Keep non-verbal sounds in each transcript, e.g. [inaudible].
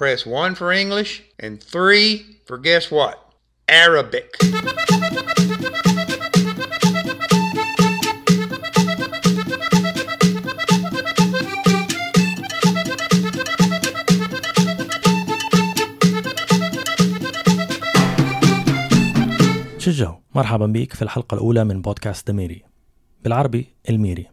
press 1 for English, and 3 for guess what? Arabic. شو الجو؟ مرحبا بيك في الحلقة الأولى من بودكاست دميري بالعربي الميري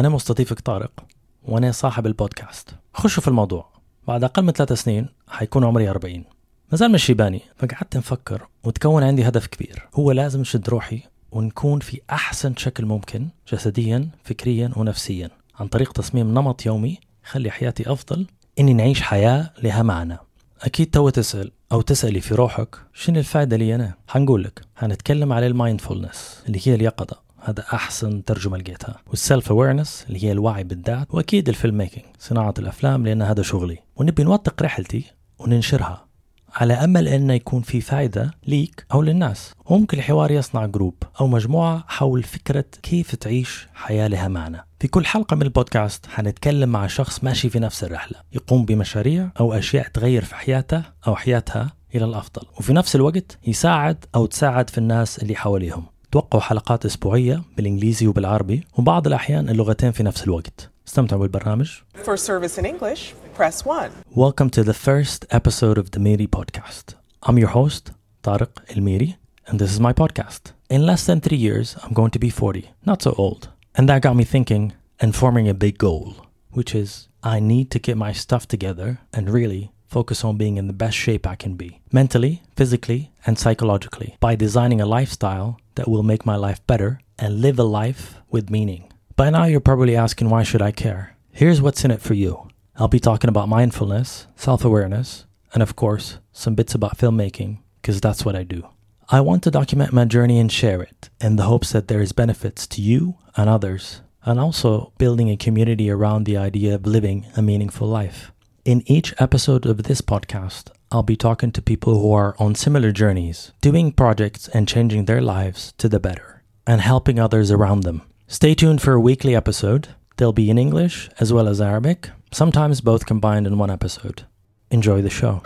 أنا مستضيفك طارق وأنا صاحب البودكاست خشوا في الموضوع بعد أقل من ثلاث سنين حيكون عمري 40 مازال مش شيباني فقعدت نفكر وتكون عندي هدف كبير. هو لازم شد روحي ونكون في أحسن شكل ممكن جسديا فكريا ونفسيا عن طريق تصميم نمط يومي يخلي حياتي أفضل إني نعيش حياة لها معنى. أكيد تو تسأل أو تسألي في روحك شنو الفائدة لي أنا؟ حنقول لك هنتكلم على ال mindfulness اللي هي اليقظة. هذا أحسن ترجمة لقيتها. وال self awareness اللي هي الوعي بالذات وأكيد ال filmmaking صناعة الأفلام لأن هذا شغلي. ونبي نوثق رحلتي وننشرها على أمل أنه يكون في فائدة ليك أو للناس. وممكن الحوار يصنع group أو مجموعة حول فكرة كيف تعيش حياة لها معنى. في كل حلقة من البودكاست حنتكلم مع شخص ماشي في نفس الرحلة. يقوم بمشاريع أو أشياء تغير في حياته أو حياتها إلى الأفضل. وفي نفس الوقت يساعد أو تساعد في الناس اللي حواليهم. توقعوا حلقات أسبوعية بالإنجليزي وبالعربي وبعض الأحيان اللغتين في نفس الوقت استمتعوا بالبرنامج For service in English, press 1. Welcome to the first episode of the Miri podcast. I'm your host, Tariq El Miri, and this is my podcast. In less than three years, I'm going to be 40, not so old. And that got me thinking and forming a big goal, which is I need to get my stuff together and really focus on being in the best shape I can be, mentally, physically, and psychologically, by designing a lifestyle that will make my life better and live a life with meaning. By now, you're probably asking, why should I care? Here's what's in it for you. I'll be talking about mindfulness, self awareness, and of course, some bits about filmmaking, because that's what I do. I want to document my journey and share it in the hopes that there is benefits to you and others, and also building a community around the idea of living a meaningful life. In each episode of this podcast, I'll be talking to people who are on similar journeys, doing projects and changing their lives to the better, and helping others around them. Stay tuned for a weekly episode. They'll be in English as well as Arabic, sometimes both combined in one episode. Enjoy the show.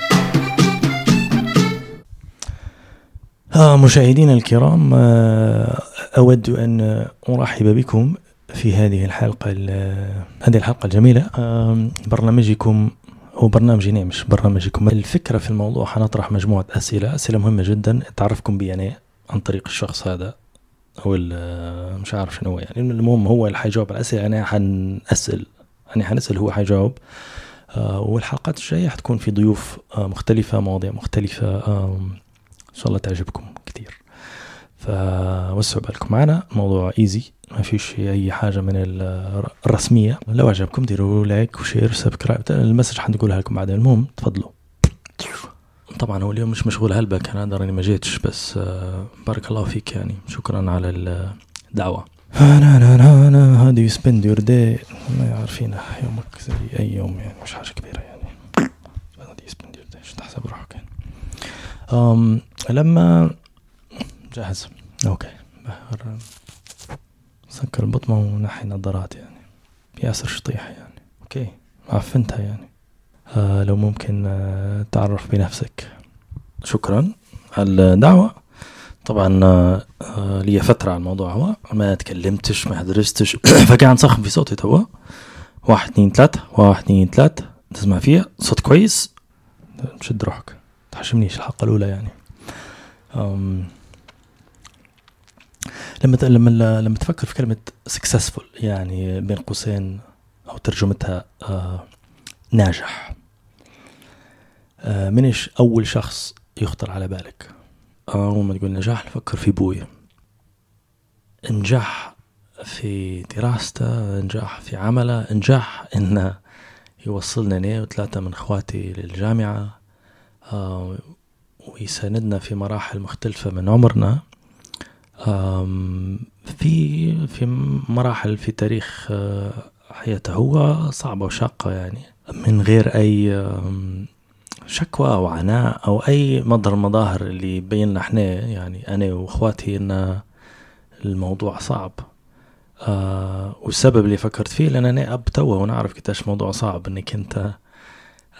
آه مشاهدينا الكرام آه أود أن أرحب بكم في هذه الحلقة هذه الحلقة الجميلة آه برنامجكم هو برنامجي نعم مش برنامجكم الفكرة في الموضوع حنطرح مجموعة أسئلة أسئلة مهمة جدا تعرفكم بي أنا عن طريق الشخص هذا هو مش عارف شنو يعني. المهم هو اللي حيجاوب على الأسئلة أنا حنسأل أنا حنسأل هو حيجاوب. آه والحلقات الجاية حتكون في ضيوف آه مختلفة مواضيع مختلفة آه إن شاء الله تعجبكم كثير. فوسعوا بالكم معنا موضوع easy ما فيش أي حاجة من الرسمية. لو عجبكم ديروا like و share و subscribe. ال message حنقولها لكم بعدين. المهم تفضلوا. طبعا هو اليوم مش مشغول هلبا أنا راني ما جيتش بس بارك الله فيك يعني. شكرا على الدعوة. أنا أنا أنا أنا هذه spend your day ما عارفين يومك زي أي يوم يعني مش حاجة كبيرة يعني. هذه spend your day شو تحسب روحك يعني. لما جاهز. okay. سكر البطمة ونحي نظارات يعني. ياسر شطيح يعني. أوكي. عفنتها يعني. آه لو ممكن آه تعرف بنفسك. شكرا. على الدعوة. طبعا آه لي فترة على الموضوع هو. ما تكلمتش ما درستش. [coughs] فقاعد نسخن في صوتي توا. واحد اثنين ثلاثة. واحد اثنين ثلاثة. تسمع فيها. صوت كويس. شد روحك. تحشمنيش الحلقة الأولى يعني. لما لما لما تفكر في كلمة successful يعني بين قوسين أو ترجمتها آه ناجح. آه منش أول شخص يخطر على بالك؟ أول ما تقول نجاح نفكر في بوي. نجاح في دراسته نجاح في عمله نجاح إنه يوصلنا أنا وثلاثة من إخواتي للجامعة آه ويساندنا في مراحل مختلفة من عمرنا. في في مراحل في تاريخ حياته هو صعبة وشاقة يعني. من غير أي شكوى أو عناء أو أي مظهر مظاهر اللي يبين لنا إحنا يعني أنا وإخواتي إن الموضوع صعب. آه والسبب اللي فكرت فيه لأن أنا أب توا ونعرف قديش موضوع صعب إنك أنت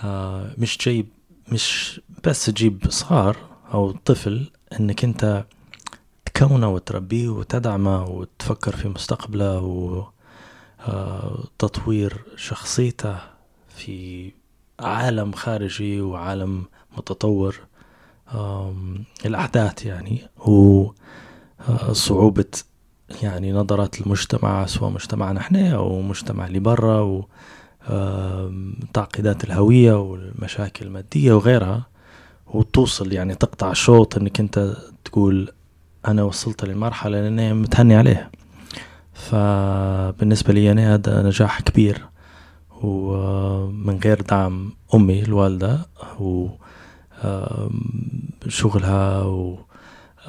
آه مش جاي مش بس تجيب صغار أو طفل إنك أنت تكونه وتربيه وتدعمه وتفكر في مستقبله وتطوير شخصيته في عالم خارجي وعالم متطور الأحداث يعني وصعوبة يعني نظرات المجتمع سواء مجتمعنا إحنا أو مجتمع اللي برا و آم، تعقيدات الهوية والمشاكل المادية وغيرها وتوصل يعني تقطع الشوط إنك أنت تقول أنا وصلت للمرحلة اللي أنا متهني عليها. فبالنسبة لي أنا هذا نجاح كبير. ومن غير دعم أمي الوالدة وشغلها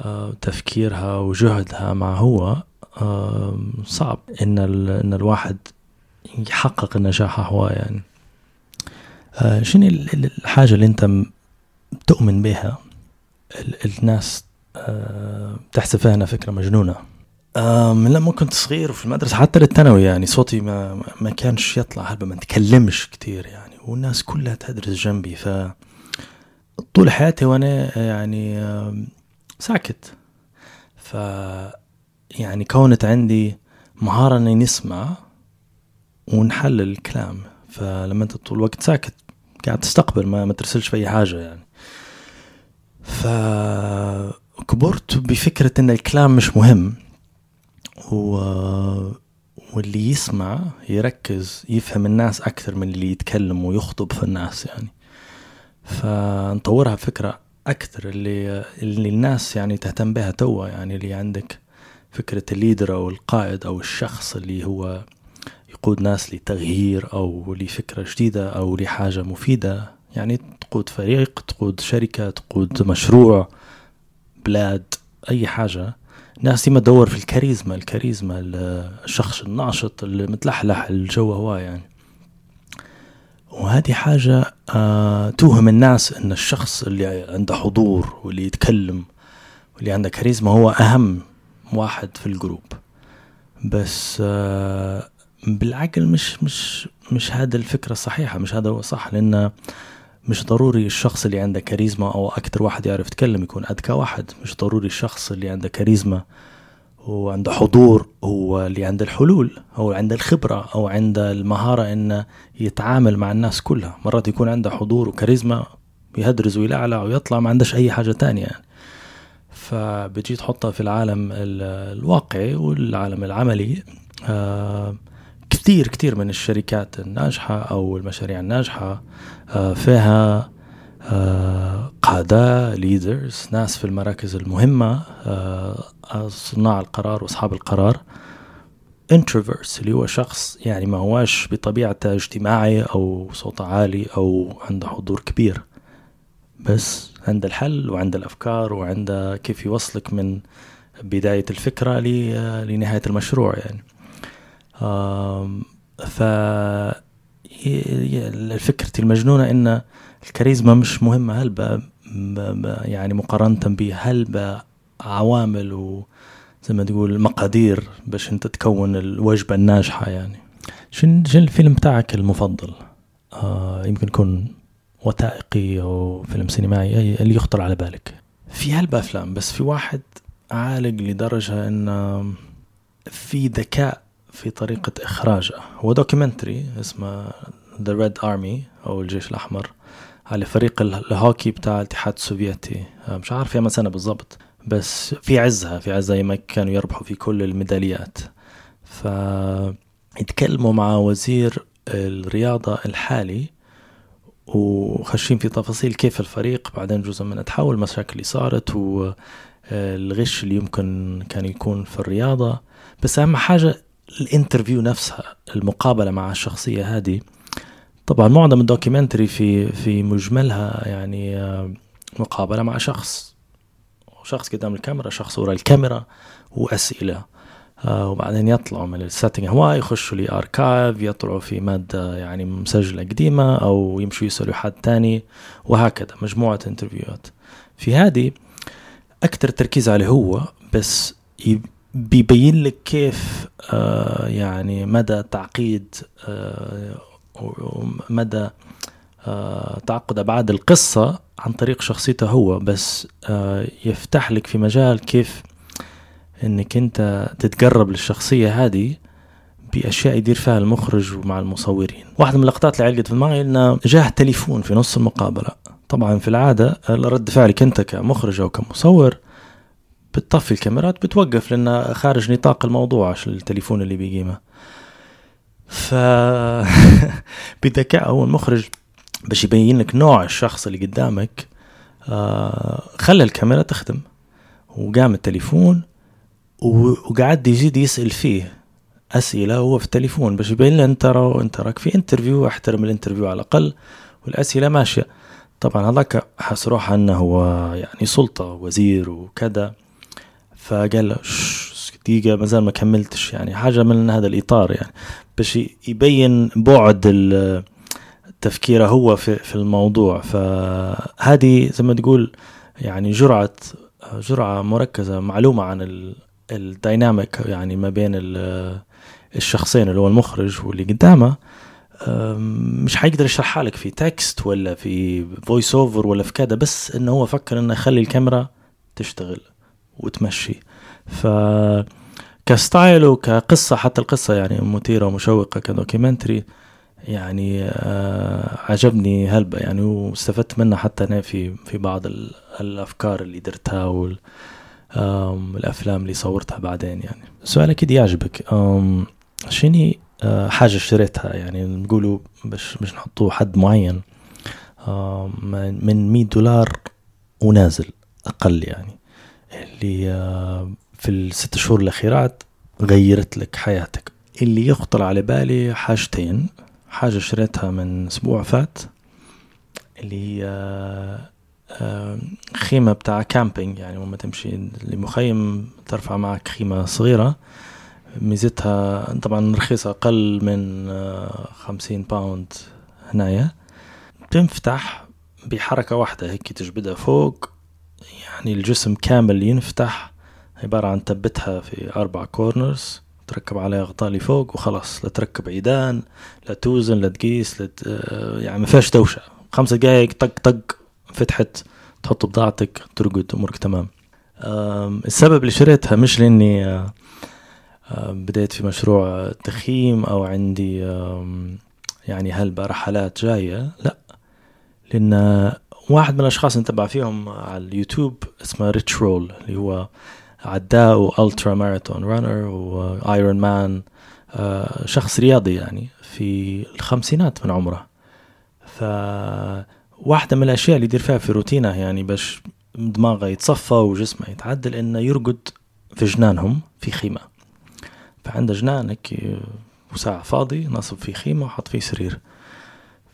وتفكيرها وجهدها مع هو صعب إن ال- إن الواحد يحقق النجاح هو يعني. آه، شنو ال- ال- الحاجة اللي أنت تؤمن بها ال- الناس تحسب أنها فكرة مجنونة. آه، من لما كنت صغير وفي المدرسة حتى للثانوي يعني صوتي ما ما- كانش يطلع هلبا ما نتكلمش كتير يعني والناس كلها تدرس جنبي ف طول حياتي وأنا يعني ساكت. ف يعني كونت عندي مهارة إني نسمع ونحلل الكلام فلما أنت طول الوقت ساكت قاعد تستقبل ما, ما ترسلش في أي حاجة يعني. فكبرت بفكرة إن الكلام مش مهم. و... واللي يسمع يركز يفهم الناس أكثر من اللي يتكلم ويخطب في الناس يعني. فنطورها بفكرة أكثر اللي اللي الناس يعني تهتم بها توا يعني اللي عندك فكرة الليدر أو القائد أو الشخص اللي هو يقود ناس لتغيير أو لفكرة جديدة أو لحاجة مفيدة. يعني تقود فريق تقود شركة تقود مشروع. بلاد أي حاجة. الناس ديما تدور في الكاريزما الكاريزما ال- الشخص الناشط اللي متلحلح الجو هو يعني. وهذه حاجة آه توهم الناس إن الشخص اللي عنده حضور واللي يتكلم واللي عنده كاريزما هو أهم واحد في الجروب. بس آه بالعقل مش مش مش هذا الفكرة الصحيحة مش هذا هو صح. لأن مش ضروري الشخص اللي عنده كاريزما أو أكتر واحد يعرف يتكلم يكون أذكى واحد. مش ضروري الشخص اللي عنده كاريزما وعنده حضور هو اللي عنده الحلول هو عنده الخبرة أو عنده المهارة إنه يتعامل مع الناس كلها. مرات يكون عنده حضور وكاريزما يهدرز ويلعلع ويطلع ما عندش أي حاجة تانية. يعني فبتجي تحطها في العالم ال- الواقعي والعالم العملي. آه كثير كثير من الشركات الناجحة أو المشاريع الناجحة آه فيها آه قادة ليدرز ناس في المراكز المهمة آه صناع القرار وأصحاب القرار introverts اللي هو شخص يعني ما هواش بطبيعته اجتماعي أو صوته عالي أو عنده حضور كبير. بس عنده الحل وعنده الأفكار وعنده كيف يوصلك من بداية الفكرة لنهاية المشروع يعني. ف فكرتي المجنونة إن الكاريزما مش مهمة. هلبا ب- ب- يعني مقارنة بهلبا عوامل وزي ما تقول مقادير باش أنت تكون الوجبة الناجحة يعني؟ شن شن الفيلم بتاعك المفضل؟ آه يمكن يكون وثائقي أو فيلم سينمائي اي اللي يخطر على بالك؟ في هلبا افلام بس في واحد عالق لدرجة إن في ذكاء في طريقة إخراجه هو documentary اسمه The Red Army أو الجيش الأحمر. على فريق ال- الهوكي بتاع الاتحاد السوفيتي. آه، مش عارف يا سنة بالضبط بس في عزها في عزها ما كانوا يربحوا في كل الميداليات. فيتكلموا مع وزير الرياضة الحالي وخشين في تفاصيل كيف الفريق. بعدين جزء منها تحول المشاكل اللي صارت والغش اللي يمكن كان يكون في الرياضة. بس أهم حاجة ال interview نفسها المقابلة مع الشخصية هذه طبعا معظم ال documentary في في مجملها يعني آه، مقابلة مع شخص شخص قدام الكاميرا شخص ورا الكاميرا وأسئلة آه وبعدين يطلعوا من ال setting. هو يخشوا لي archive يطلعوا في مادة يعني مسجلة قديمة أو يمشوا يسألوا حد تاني وهكذا مجموعة interview هات. في هذه أكثر تركيز عليه هو بس بيبين لك كيف آه يعني مدى تعقيد آه ومدى آه، تعقد أبعاد القصة عن طريق شخصيته هو. بس آه، يفتح لك في مجال كيف إنك أنت تتقرب للشخصية هذه بأشياء يدير فيها المخرج مع المصورين. واحدة من اللقطات اللي علقت في دماغي إنه جاه تليفون في نص المقابلة. طبعا في العادة رد فعلك أنت كمخرج أو كمصور بتطفي الكاميرات بتوقف لأنه خارج نطاق الموضوع عشان التليفون اللي بيقيمه. ف [laughs] بذكاء هو المخرج باش يبين لك نوع الشخص اللي قدامك آه خلى الكاميرا تخدم وقام التليفون وقعد يزيد يسأل فيه أسئلة هو في التليفون باش يبين له أنت ترى أنت راك في interview أحترم ال interview على الأقل والأسئلة ماشية. طبعا هذاك حس روحه أنه هو يعني سلطة وزير وكذا. فقال له دقيقة ما زال ما كملتش يعني حاجة من هذا الإطار يعني. باش يبين بعد تفكيره هو في, في الموضوع. فهذه زي ما تقول يعني جرعة جرعة مركزة معلومة عن ال dynamic يعني ما بين الشخصين اللي هو المخرج واللي قدامه. مش حيقدر يشرحها لك في text ولا في voice over ولا في كذا بس إنه هو فكر إنه يخلي الكاميرا تشتغل. وتمشي. ف ك style وكقصة حتى القصة يعني مثيرة ومشوقة ك documentary يعني آه عجبني هلبة يعني واستفدت منها حتى أنا في في بعض الأفكار اللي درتها وال الأفلام اللي صورتها بعدين يعني. سؤال أكيد يعجبك. شني آه حاجة اشتريتها يعني نقولوا باش باش نحطوه حد معين. من 100 دولار ونازل أقل يعني. اللي في الست شهور الأخيرات غيرت لك حياتك. اللي يخطر على بالي حاجتين. حاجة شريتها من أسبوع فات اللي هي آه، خيمة بتاع camping يعني لما تمشي لمخيم ترفع معك خيمة صغيرة. ميزتها طبعا رخيصة أقل من آه، خمسين pound هنايا. تنفتح بحركة واحدة هيك تجبدها فوق. يعني الجسم كامل ينفتح عبارة عن تبتها في أربع كورنرز تركب عليها غطاء لفوق وخلاص لا تركب عيدان لا توزن لا تقيس لا ت... يعني ما فيهاش دوشة. خمس دقايق طق طق فتحت تحط بضاعتك ترقد أمورك تمام. السبب اللي شريتها مش لأني بديت في مشروع تخييم أو عندي يعني هلبة رحلات جاية لا. لأن واحد من الأشخاص اللي نتبع فيهم على اليوتيوب اسمه Rich Roll اللي هو عداء و ultra marathon runner و Ironman شخص رياضي يعني في الخمسينات من عمره. ف واحدة من الأشياء اللي يدير فيها في روتينه يعني باش دماغه يتصفى وجسمه يتعدل إنه يرقد في جنانهم في خيمة. فعنده جنان هيك وساع فاضي نصب فيه خيمة وحط فيه سرير.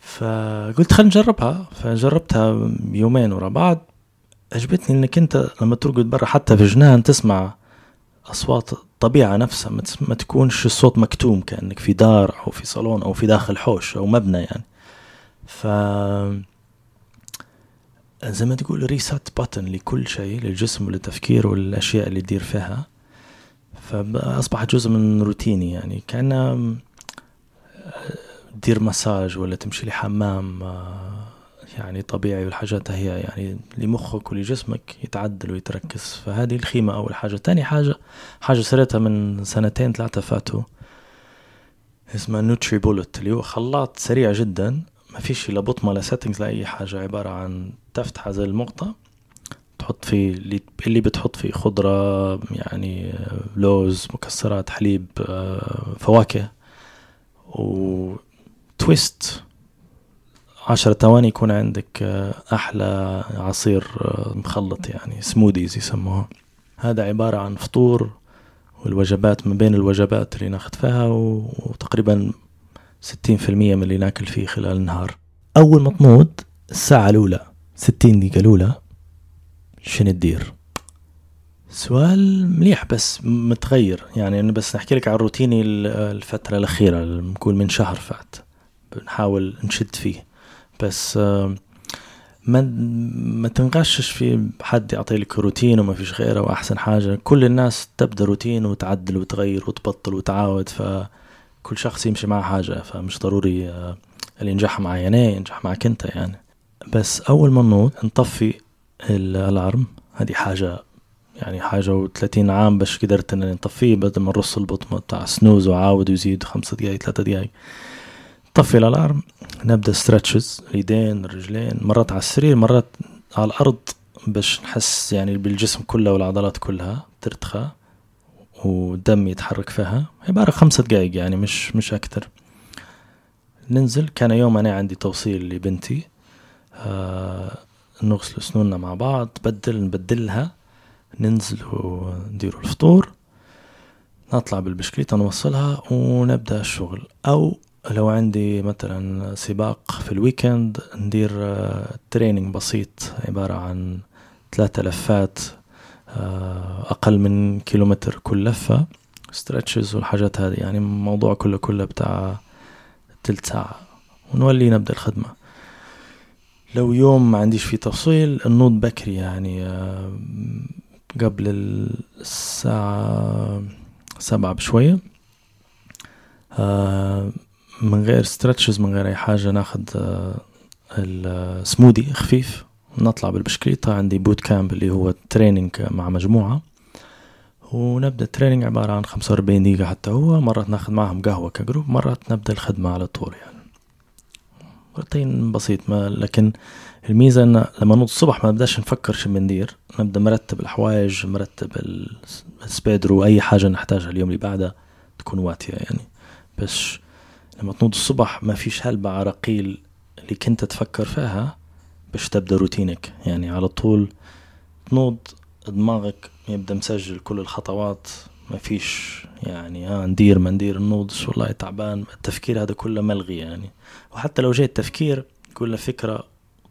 فقلت خلينا نجربها. فجربتها يومين ورا بعض. عجبتني إنك أنت لما ترقد برا حتى في جنان تسمع أصوات الطبيعة نفسها ما تكونش الصوت مكتوم كأنك في دار أو في صالون أو في داخل حوش أو مبنى يعني. ف زي ما تقول ريسات باتن لكل شيء للجسم وللتفكير والأشياء اللي تدير فيها. فأصبحت جزء من روتيني يعني. كان دير مساج ولا تمشي لحمام يعني طبيعي والحاجات هي يعني لمخك ولجسمك يتعدل ويتركز. فهذه الخيمة أول حاجة. تاني حاجة حاجة شريتها من سنتين ثلاثة فاتوا اسمها NutriBullet اللي هو خلاط سريع جدا ما فيش لا بطمة لا settings لا أي حاجة عبارة عن تفتح زي المقطة تحط فيه اللي, بتحط فيه خضرة يعني لوز مكسرات حليب آه، فواكه و twist عشرة ثواني يكون عندك آه، أحلى عصير آه، مخلط يعني smoothies يسموها. هذا عبارة عن فطور والوجبات من بين الوجبات اللي ناخذ فيها وتقريبا ستين في المية من اللي ناكل فيه خلال النهار. أول ما تنوض الساعة الأولى ستين دقيقة الأولى شنو تدير؟ سؤال مليح بس متغير. يعني أنا بس نحكي لك عن روتيني الفترة الأخيرة نقول من شهر فات. بنحاول نشد فيه. بس ما ما تنغشش في حد يعطي لك روتين وما فيش غيره وأحسن حاجة. كل الناس تبدأ روتين وتعدل وتغير وتبطل وتعاود فكل شخص يمشي مع حاجة فمش ضروري اللي ينجح معي أنا ينجح معك أنت يعني. بس أول ما ننوض نطفي الألارم. هذه حاجة يعني حاجة و30 عام باش قدرت اني نطفيه بدل ما نرص البطمة بتاع سنوز وعاود ويزيد خمسة دقايق ثلاثة دقايق. طفي الألارم نبدأ ستريتشز اليدين الرجلين مرات على السرير مرات على الأرض باش نحس يعني بالجسم كله والعضلات كلها ترتخى والدم يتحرك فيها. عبارة خمسة دقايق يعني مش مش أكتر. ننزل. كان اليوم أنا عندي توصيل لبنتي. آه نغسل سنوننا مع بعض تبدل نبدلها. ننزل ونديروا الفطور. نطلع بالبشكليطة نوصلها ونبدأ الشغل. أو لو عندي مثلا سباق في ال weekend ندير training بسيط عبارة عن ثلاثة لفات آه، أقل من كيلومتر كل لفة stretches والحاجات هذه يعني الموضوع كله كله بتاع تلت ساعة ونولي نبدأ الخدمة. لو يوم ما عنديش فيه توصيل نوض بكري يعني آه، قبل الساعة سبعة بشوية آه، من غير stretches من غير أي حاجة ناخد السمودي خفيف نطلع بالبشكليطة عندي boot camp اللي هو training مع مجموعة. ونبدأ ال training عبارة عن خمسة وأربعين دقيقة حتى هو. مرات ناخذ معهم قهوة ك group مرات نبدأ الخدمة على طول يعني. روتين بسيط ما لكن الميزة إن لما نوض الصبح ما نبدأش نفكر شو بندير. نبدأ مرتب الحوايج مرتب ال Speedo أي حاجة نحتاجها اليوم اللي بعده تكون واتية يعني. بس لما تنوض الصبح ما فيش هلبة عراقيل اللي كنت تفكر فيها باش تبدأ روتينك. يعني على طول تنوض دماغك يبدأ مسجل كل الخطوات ما فيش يعني ها ندير ما ندير النوض والله تعبان التفكير هذا كله ملغي يعني. وحتى لو جاي التفكير كل فكرة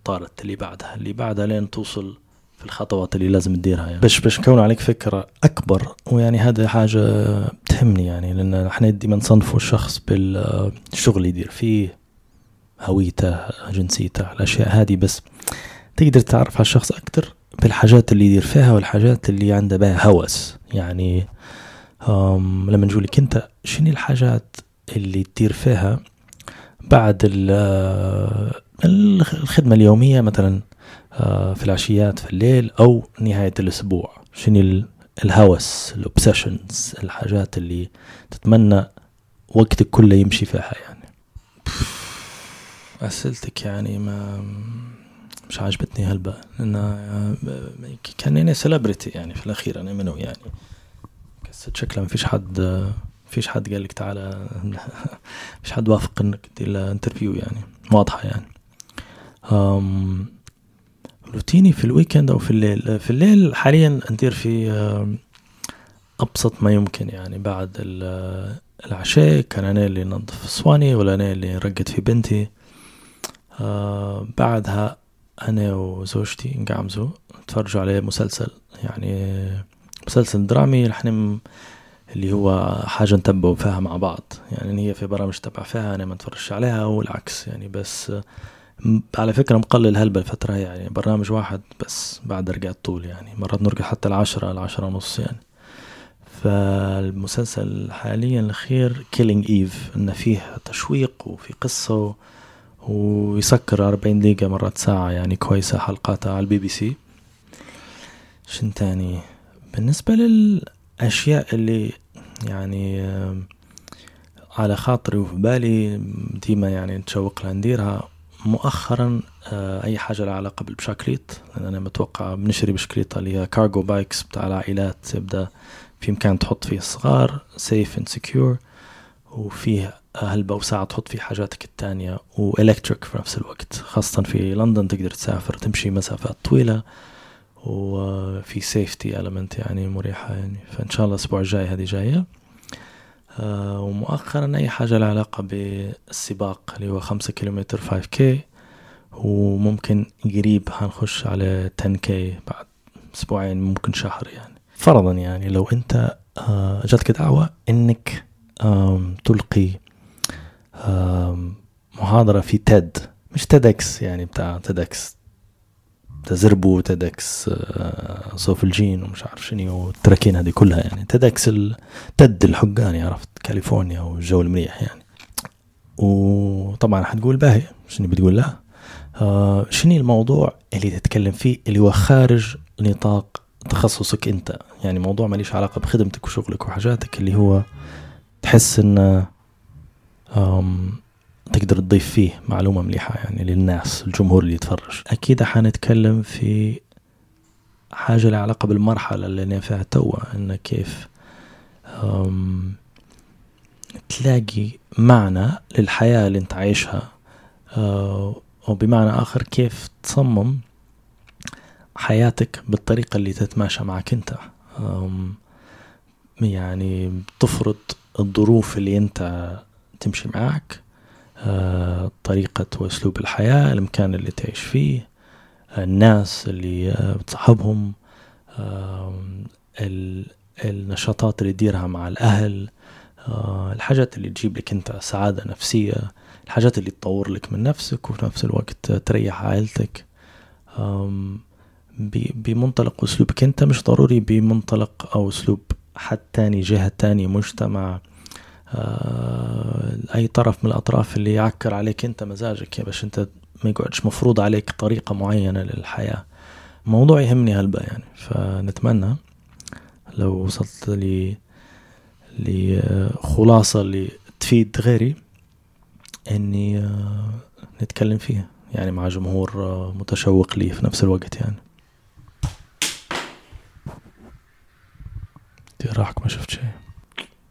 طارت اللي بعدها اللي بعدها لين توصل في الخطوات اللي لازم تديرها يعني. باش باش كون عليك فكرة أكبر ويعني هذا حاجة تهمني يعني لأن إحنا ديما نصنفوا الشخص بالشغل اللي يدير فيه هويته جنسيته الأشياء هذه بس تقدر تعرف على الشخص أكتر بالحاجات اللي يدير فيها والحاجات اللي عنده بها هوس. يعني لما نقول أنت شنو الحاجات اللي تدير فيها بعد الخدمة اليومية مثلا؟ في العشيات في الليل أو نهاية الأسبوع. شنو الهوس الأوبسيشنز الحاجات اللي تتمنى وقتك كله يمشي فيها يعني. أسئلتك يعني ما مش عاجبتني هلبا. لأن كان يعني سيلبرتي يعني في الأخير أنا منو يعني. كسر شكله ما فيش حد فيش حد قال لك تعالى مش حد وافق إنك تدير انترفيو يعني. واضحة يعني. أم روتيني في الويكند أو في الليل. في الليل حاليا ندير في أبسط ما يمكن يعني بعد العشاء. كان أنا اللي ننظف الصواني ولا أنا اللي رقد في بنتي. آه بعدها أنا وزوجتي نقعمزو نتفرجوا على مسلسل يعني مسلسل درامي نحن اللي هو حاجة نتبعوا فيها مع بعض. يعني هي في برامج تبع فيها أنا ما نتفرجش عليها والعكس يعني. بس على فكرة مقلل هلبة الفترة يعني برنامج واحد بس بعد رجعت طول يعني مرات نرقد حتى العشرة العشرة ونص يعني. فالمسلسل حاليا الأخير Killing Eve إنه فيه تشويق وفي قصة ويسكر أربعين دقيقة مرات ساعة يعني كويسة حلقاتها على البي بي سي. شن تاني؟ بالنسبة للأشياء اللي يعني على خاطري وفي بالي ديما يعني نتشوق لها نديرها. مؤخرا آه، أي حاجة لها علاقة بالبشاكليت لأن أنا متوقع بنشري بشكليطه اللي هي cargo bikes بتاع العائلات يبدا في مكان تحط فيه الصغار safe and secure وفيه هلبة وساع تحط فيه حاجاتك التانية و electric في نفس الوقت. خاصة في لندن تقدر تسافر تمشي مسافات طويلة وفي safety element يعني مريحة يعني. فإن شاء الله الأسبوع الجاي هذه جاية. ومؤخرا أي حاجة لها علاقة بالسباق اللي هو خمسة كيلومتر 5K وممكن قريب هنخش على 10K بعد أسبوعين ممكن شهر يعني. فرضا يعني لو أنت آه، جاتك دعوة إنك تلقي محاضرة في تيد مش تيدكس يعني بتاع تيدكس تزربو تيدكس آه، صوف الجين ومش عارف شنو والتراكين هذه كلها يعني. تيدكس التد الحقاني عرفت؟ كاليفورنيا والجو المريح يعني. وطبعا حتقول باهي شنو بتقول لا آه شنو الموضوع اللي تتكلم فيه اللي هو خارج نطاق تخصصك انت؟ يعني موضوع ماليش علاقة بخدمتك وشغلك وحاجاتك اللي هو تحس إن تقدر تضيف فيه معلومة مليحة يعني للناس الجمهور اللي يتفرج. أكيد حنتكلم في حاجة لها علاقة بالمرحلة اللي أنا فيها توا إن كيف تلاقي معنى للحياة اللي أنت عايشها. أه وبمعنى آخر كيف تصمم حياتك بالطريقة اللي تتماشى معك أم يعني تفرض الظروف اللي أنت تمشي أه طريقة وأسلوب الحياة المكان اللي تعيش فيه الناس اللي آه، بتصاحبهم النشاطات اللي تديرها مع الأهل آه، الحاجات اللي تجيب لك أنت سعادة نفسية الحاجات اللي تطور لك من نفسك وفي نفس الوقت تريح عائلتك. بمنطلق أسلوبك أنت مش ضروري بمنطلق أو أسلوب حد تاني جهة تانية مجتمع آه، أي طرف من الأطراف اللي يعكر عليك أنت مزاجك يا باش أنت ما يقعدش مفروض عليك طريقة معينة للحياة. موضوع يهمني هلبا يعني فنتمنى لو وصلت لي لخلاصة اللي تفيد غيري إني آه، نتكلم فيه يعني مع جمهور آه، متشوق لي في نفس الوقت يعني. راحك ما شفت شيء.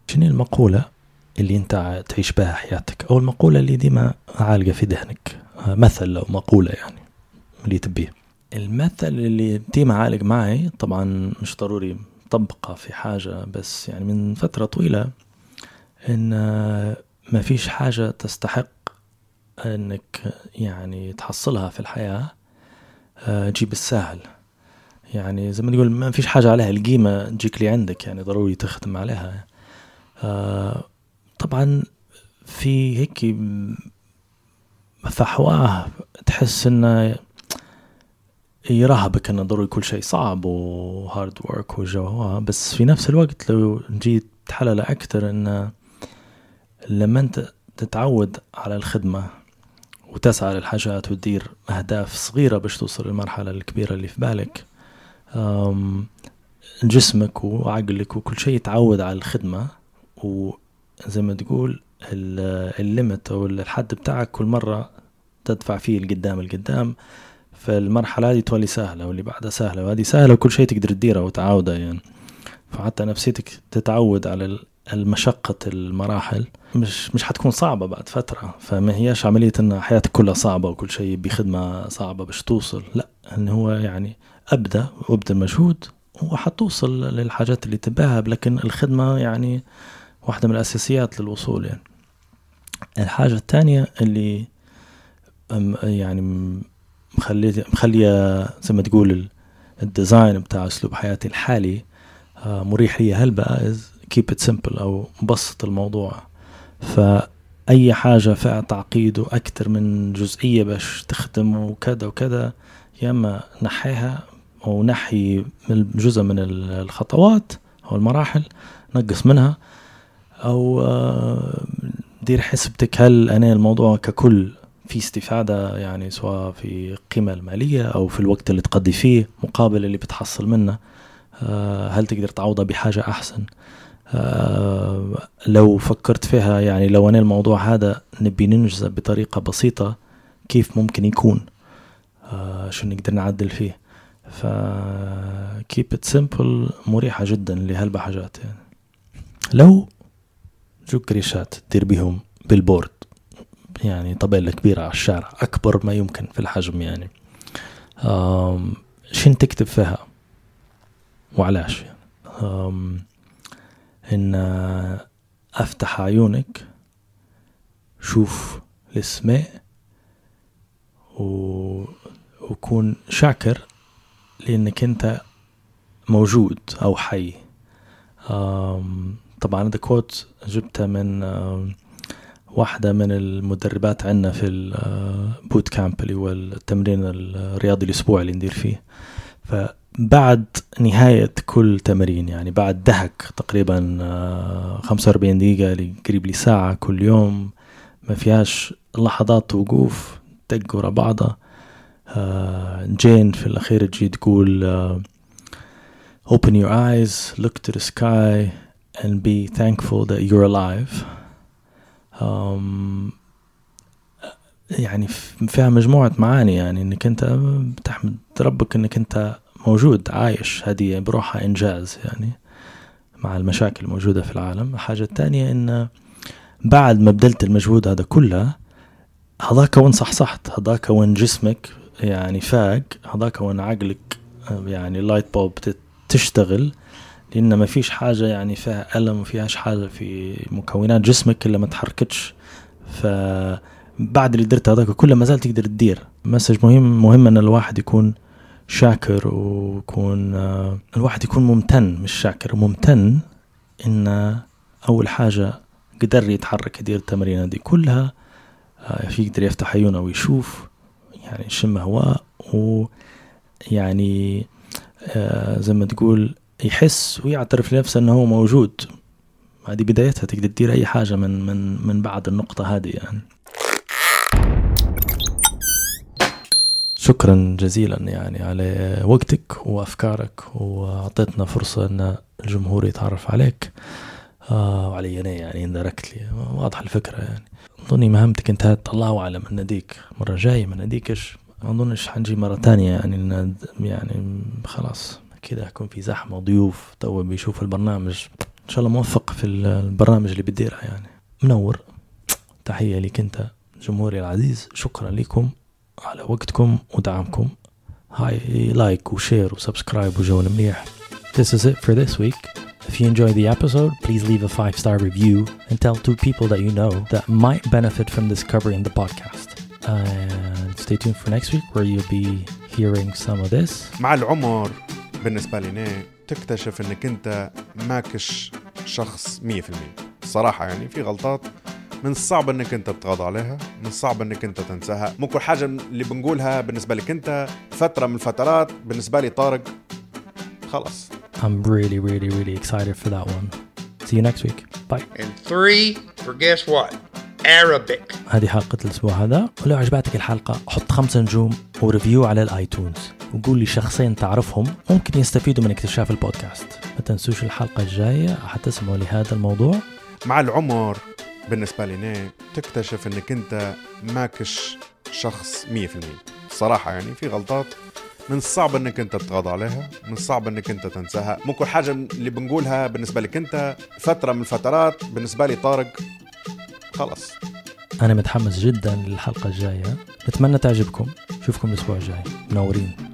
شنو المقولة؟ اللي انت تعيش بها حياتك. أو المقولة اللي ديما عالقة في ذهنك آه، مثل أو مقولة يعني اللي تبيه. المثل اللي ديما عالق معي طبعا مش ضروري طبقة في حاجة بس يعني من فترة طويلة إن آه، ما فيش حاجة تستحق إنك يعني تحصلها في الحياة آه، تجيب السهل. يعني زي ما تقول ما فيش حاجة عليها القيمة تجيك لي عندك يعني ضروري تخدم عليها. طبعا في هيك فحواه تحس إنه يرهبك إنه ضروري كل شيء صعب وهارد ورك وجو. بس في نفس الوقت لو جيت تحلل أكثر انه لما أنت تتعود على الخدمة وتسعى للحاجات وتدير أهداف صغيرة باش توصل للمرحلة الكبيرة اللي في بالك جسمك وعقلك وكل شيء يتعود على الخدمة وزي ما تقول ال- الليمت أو الحد بتاعك كل مرة تدفع فيه القدام القدام فالمرحلة هذه تولي سهلة واللي بعدها سهلة وهذه سهلة وكل شيء تقدر تديره وتعاودها يعني. فحتى نفسيتك تتعود على ال- المشقة المراحل. مش مش حتكون صعبة بعد فترة فما هياش عملية إن حياتك كلها صعبة وكل شيء بخدمة صعبة باش توصل لا. إن هو يعني أبدأ وابدا المجهود وحتوصل للحاجات اللي تباها لكن الخدمة يعني واحدة من الأساسيات للوصول يعني. الحاجة الثانية اللي يعني م- مخلية زي ما تقول ال- الديزاين بتاع أسلوب حياتي الحالي آه، مريح لي. هلبا keep it simple أو بسط الموضوع؟ فأي حاجة فيها تعقيد وأكثر من جزئية باش تخدم وكذا وكذا يا إما نحيها أو نحي جزء من ال- الخطوات أو المراحل نقص منها أو آه، دير حسبتك هل أنا الموضوع ككل في استفادة يعني سواء في القيمة المالية أو في الوقت اللي تقضي فيه مقابل اللي بتحصل منه؟ آه، هل تقدر تعوضها بحاجة أحسن؟ آه، لو فكرت فيها يعني لو أنا الموضوع هذا نبي ننجزه بطريقة بسيطة كيف ممكن يكون؟ شو نقدر نعدل فيه؟ ف keep it simple مريحة جدا لهالبا حاجات يعني. لو جوك كريشات تدير بيهم بالبورد يعني طبيلة كبيرة على الشارع أكبر ما يمكن في الحجم يعني. شين تكتب فيها؟ وعلاش يعني؟ إن أفتح عيونك شوف السماء و... وكون شاكر لأنك أنت موجود أو حي. آم، طبعا هذا كوت جبتها من آم، واحدة من المدربات عندنا في البوت كامب اللي هو التمرين الرياضي الأسبوعي اللي ندير فيه. فبعد نهاية كل تمرين يعني بعد دهك تقريبا آه، 45 دقيقة لقريب لي ساعة كل يوم ما فيهاش لحظات وقوف دق ورا بعضها آه، جين في الأخير تجي تقول آه، open your eyes look to the sky. And be thankful that you're alive. Um, يعني فيها مجموعة معاني يعني إنك أنت بتحمد ربك إنك أنت موجود عايش هذه بروحها إنجاز يعني مع المشاكل الموجودة في العالم. الحاجة الثانية إن بعد ما بذلت المجهود هذا كله هذاك وين صحصحت هذاك وين جسمك يعني فاق هذاك وين عقلك يعني لايت بولب تشتغل. لأن ما فيش حاجة يعني فيها ألم وما فيهاش حاجة في مكونات جسمك إلا ما تحركتش. فبعد اللي درت هذاك كله ما زال تقدر تدير. مسج مهم مهم إن الواحد يكون شاكر ويكون آه، الواحد يكون ممتن مش شاكر ممتن إن أول حاجة قدر يتحرك يدير التمارين دي كلها آه، يقدر يفتح عيونه ويشوف يعني يشم هواء ويعني آه، زي ما تقول يحس ويعترف لنفسه إنه هو موجود. هذه بدايتها تقدر تدير أي حاجة من من من بعد النقطة هذه يعني. شكرا جزيلا يعني على وقتك وأفكارك وأعطيتنا فرصة إن الجمهور يتعرف عليك. آه وعلي أنا يعني اندركتلي واضحه الفكرة يعني. اظني مهمتك انتهت الله أعلم من ناديك مرة جاي ما ناديكش ما أظنش حنجي مرة تانية يعني يعني خلاص. كده يكون في زحمه ضيوف تو بيشوف البرنامج ان شاء الله موفق في البرنامج اللي بتديرها يعني منور تحيه لك انت جمهوري العزيز شكرا لكم على وقتكم ودعمكم هاي لايك وشير وسبسكرايب وجو المليح This is it for this week. If you enjoyed the episode, please leave a five star review and tell two people that you know that might benefit from discovering the podcast. And stay tuned for next week where you'll be hearing some of this. مع العمر بالنسبة لنا تكتشف إنك أنت ماكش شخص 100% الصراحة يعني في غلطات من الصعب إنك أنت تتغاضى عليها من الصعب إنك أنت تنساها ممكن حاجة اللي بنقولها بالنسبة لك أنت فترة من الفترات بالنسبة لي طارق خلاص I'm really, really, really excited for that one. See you next week. Bye. And three for guess what? Arabic. هذه حلقة الأسبوع هذا. ولو عجبتك الحلقة حط خمسة نجوم وريفيو على الآيتونز. وقول لي شخصين تعرفهم ممكن يستفيدوا من اكتشاف البودكاست. ما تنسوش الحلقة الجاية حتسمعوا لهذا الموضوع. مع العمر بالنسبة لنا تكتشف إنك أنت ماكش شخص 100% الصراحة يعني في غلطات من الصعب إنك أنت تتغاضى عليها من الصعب إنك أنت تنساها. ممكن حاجة اللي بنقولها بالنسبة لك أنت فترة من الفترات بالنسبة لي طارق خلاص. أنا متحمس جدا للحلقة الجاية. نتمنى تعجبكم. نشوفكم الأسبوع الجاي. منورين.